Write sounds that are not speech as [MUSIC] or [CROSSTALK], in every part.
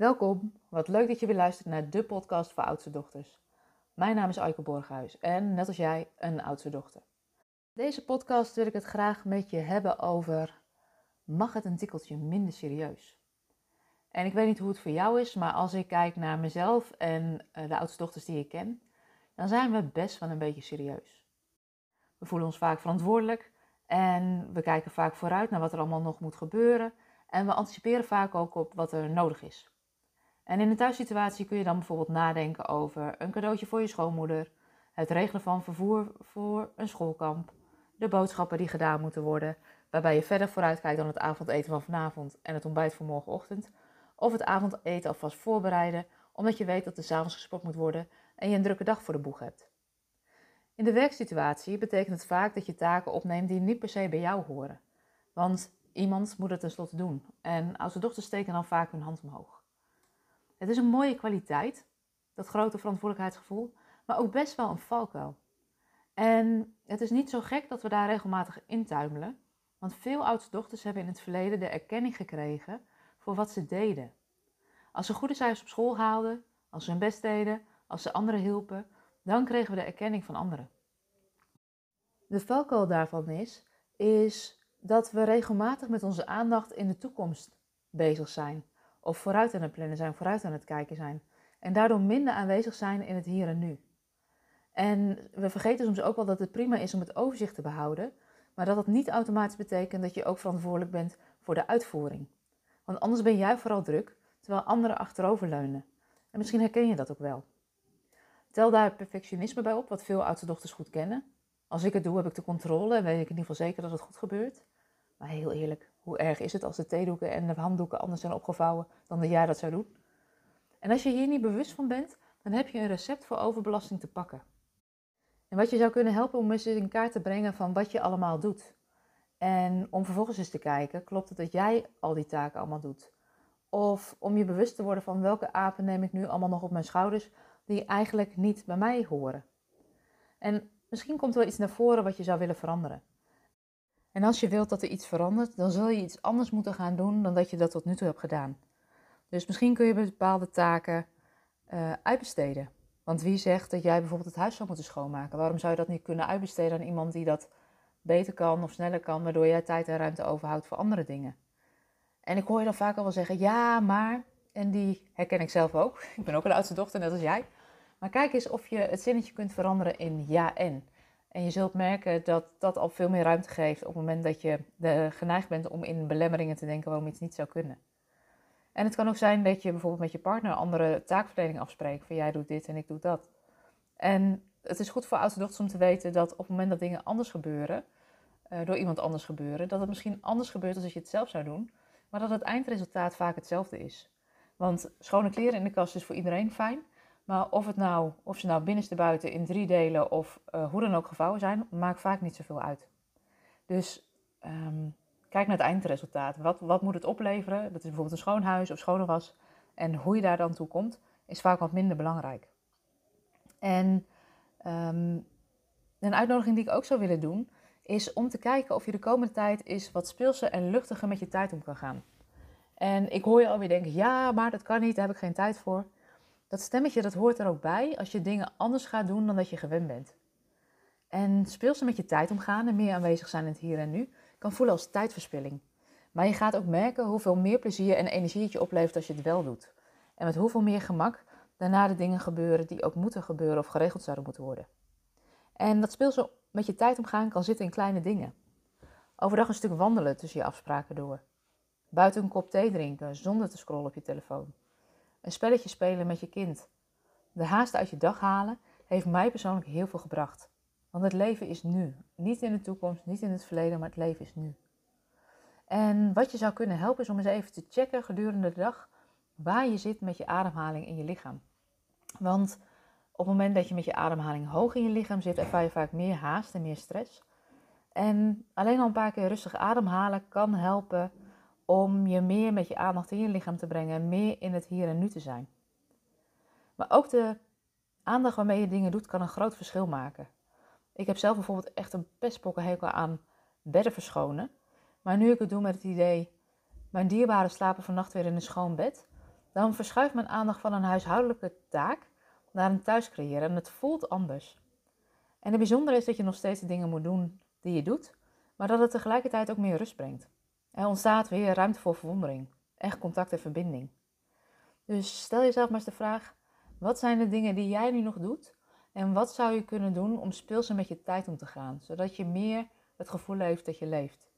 Welkom, wat leuk dat je weer luistert naar de podcast voor oudste dochters. Mijn naam is Aike Borghuis en net als jij een oudste dochter. Deze podcast wil ik het graag met je hebben over, mag het een tikkeltje minder serieus? En ik weet niet hoe het voor jou is, maar als ik kijk naar mezelf en eh, de oudste dochters die ik ken, dan zijn we best wel een beetje serieus. We voelen ons vaak verantwoordelijk en we kijken vaak vooruit naar wat er allemaal nog moet gebeuren en we anticiperen vaak ook op wat er nodig is. En in een thuissituatie kun je dan bijvoorbeeld nadenken over een cadeautje voor je schoonmoeder, het regelen van vervoer voor een schoolkamp, de boodschappen die gedaan moeten worden, waarbij je verder vooruit kijkt dan het avondeten van vanavond en het ontbijt voor morgenochtend, of het avondeten alvast voorbereiden, omdat je weet dat er s'avonds gesport moet worden en je een drukke dag voor de boeg hebt. In de werksituatie betekent het vaak dat je taken opneemt die niet per se bij jou horen. Want iemand moet het tenslotte doen. En oudste dochters steken dan vaak hun hand omhoog. Het is een mooie kwaliteit, dat grote verantwoordelijkheidsgevoel, maar ook best wel een valkuil. En het is niet zo gek dat we daar regelmatig intuimelen, want veel oudste dochters hebben in het verleden de erkenning gekregen voor wat ze deden. Als ze goede cijfers op school haalden, als ze hun best deden, als ze anderen hielpen, dan kregen we de erkenning van anderen. De valkuil daarvan is, is dat we regelmatig met onze aandacht in de toekomst bezig zijn of vooruit aan het plannen zijn, vooruit aan het kijken zijn. En daardoor minder aanwezig zijn in het hier en nu. En we vergeten soms ook wel dat het prima is om het overzicht te behouden, maar dat dat niet automatisch betekent dat je ook verantwoordelijk bent voor de uitvoering. Want anders ben jij vooral druk, terwijl anderen achteroverleunen. En misschien herken je dat ook wel. Tel daar perfectionisme bij op, wat veel oudste dochters goed kennen. Als ik het doe, heb ik de controle en weet ik in ieder geval zeker dat het goed gebeurt. Maar heel eerlijk, hoe erg is het als de theedoeken en de handdoeken anders zijn opgevouwen dan dat jij dat zou doen? En als je hier niet bewust van bent, dan heb je een recept voor overbelasting te pakken. En wat je zou kunnen helpen om eens in kaart te brengen van wat je allemaal doet. En om vervolgens eens te kijken, klopt het dat jij al die taken allemaal doet? Of om je bewust te worden van welke apen neem ik nu allemaal nog op mijn schouders die eigenlijk niet bij mij horen. En misschien komt er wel iets naar voren wat je zou willen veranderen. En als je wilt dat er iets verandert, dan zul je iets anders moeten gaan doen dan dat je dat tot nu toe hebt gedaan. Dus misschien kun je bepaalde taken uh, uitbesteden. Want wie zegt dat jij bijvoorbeeld het huis zou moeten schoonmaken? Waarom zou je dat niet kunnen uitbesteden aan iemand die dat beter kan of sneller kan, waardoor jij tijd en ruimte overhoudt voor andere dingen? En ik hoor je dan vaak al wel zeggen, ja, maar, en die herken ik zelf ook. [LAUGHS] Ik ben ook een oudste dochter, net als jij. Maar kijk eens of je het zinnetje kunt veranderen in ja en. En je zult merken dat dat al veel meer ruimte geeft op het moment dat je geneigd bent om in belemmeringen te denken waarom iets niet zou kunnen. En het kan ook zijn dat je bijvoorbeeld met je partner andere taakverdeling afspreekt. Van jij doet dit en ik doe dat. En het is goed voor oudste dochters om te weten dat op het moment dat dingen anders gebeuren, uh, door iemand anders gebeuren, dat het misschien anders gebeurt dan als je het zelf zou doen, maar dat het eindresultaat vaak hetzelfde is. Want schone kleren in de kast is voor iedereen fijn, maar of, het nou, of ze nou binnenste buiten in drie delen of uh, hoe dan ook gevouwen zijn, maakt vaak niet zoveel uit. Dus um, kijk naar het eindresultaat. Wat, wat moet het opleveren? Dat is bijvoorbeeld een schoon huis of schone was. En hoe je daar dan toe komt, is vaak wat minder belangrijk. En um, een uitnodiging die ik ook zou willen doen, is om te kijken of je de komende tijd eens wat speelser en luchtiger met je tijd om kan gaan. En ik hoor je alweer denken, ja, maar dat kan niet, daar heb ik geen tijd voor. Dat stemmetje dat hoort er ook bij als je dingen anders gaat doen dan dat je gewend bent. En speels met je tijd omgaan en meer aanwezig zijn in het hier en nu kan voelen als tijdverspilling. Maar je gaat ook merken hoeveel meer plezier en energie het je oplevert als je het wel doet. En met hoeveel meer gemak daarna de dingen gebeuren die ook moeten gebeuren of geregeld zouden moeten worden. En dat speelsel met je tijd omgaan kan zitten in kleine dingen. Overdag een stuk wandelen tussen je afspraken door. Buiten een kop thee drinken zonder te scrollen op je telefoon. Een spelletje spelen met je kind. De haast uit je dag halen heeft mij persoonlijk heel veel gebracht. Want het leven is nu. Niet in de toekomst, niet in het verleden, maar het leven is nu. En wat je zou kunnen helpen is om eens even te checken gedurende de dag waar je zit met je ademhaling in je lichaam. Want op het moment dat je met je ademhaling hoog in je lichaam zit, ervaar je vaak meer haast en meer stress. En alleen al een paar keer rustig ademhalen kan helpen om je meer met je aandacht in je lichaam te brengen, meer in het hier en nu te zijn. Maar ook de aandacht waarmee je dingen doet kan een groot verschil maken. Ik heb zelf bijvoorbeeld echt een pestpokkenhekel aan bedden verschonen. Maar nu ik het doe met het idee, mijn dierbaren slapen vannacht weer in een schoon bed, dan verschuift mijn aandacht van een huishoudelijke taak naar een thuis creëren en het voelt anders. En het bijzondere is dat je nog steeds de dingen moet doen die je doet, maar dat het tegelijkertijd ook meer rust brengt. Er ontstaat weer ruimte voor verwondering, echt contact en verbinding. Dus stel jezelf maar eens de vraag: wat zijn de dingen die jij nu nog doet? En wat zou je kunnen doen om speelser met je tijd om te gaan, zodat je meer het gevoel heeft dat je leeft?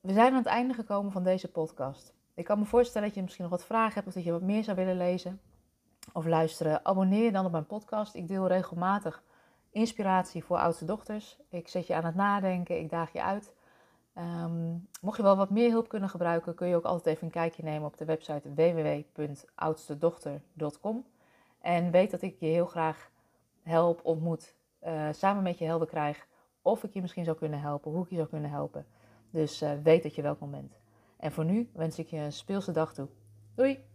We zijn aan het einde gekomen van deze podcast. Ik kan me voorstellen dat je misschien nog wat vragen hebt of dat je wat meer zou willen lezen of luisteren. Abonneer je dan op mijn podcast. Ik deel regelmatig inspiratie voor oudste dochters. Ik zet je aan het nadenken, ik daag je uit. Ehm, mocht je wel wat meer hulp kunnen gebruiken, kun je ook altijd even een kijkje nemen op de website www.oudstedochter.com. En weet dat ik je heel graag help, ontmoet, uh, samen met je helder krijg. Of ik je misschien zou kunnen helpen, hoe ik je zou kunnen helpen. Dus uh, weet dat je welkom bent. En voor nu wens ik je een speelse dag toe. Doei!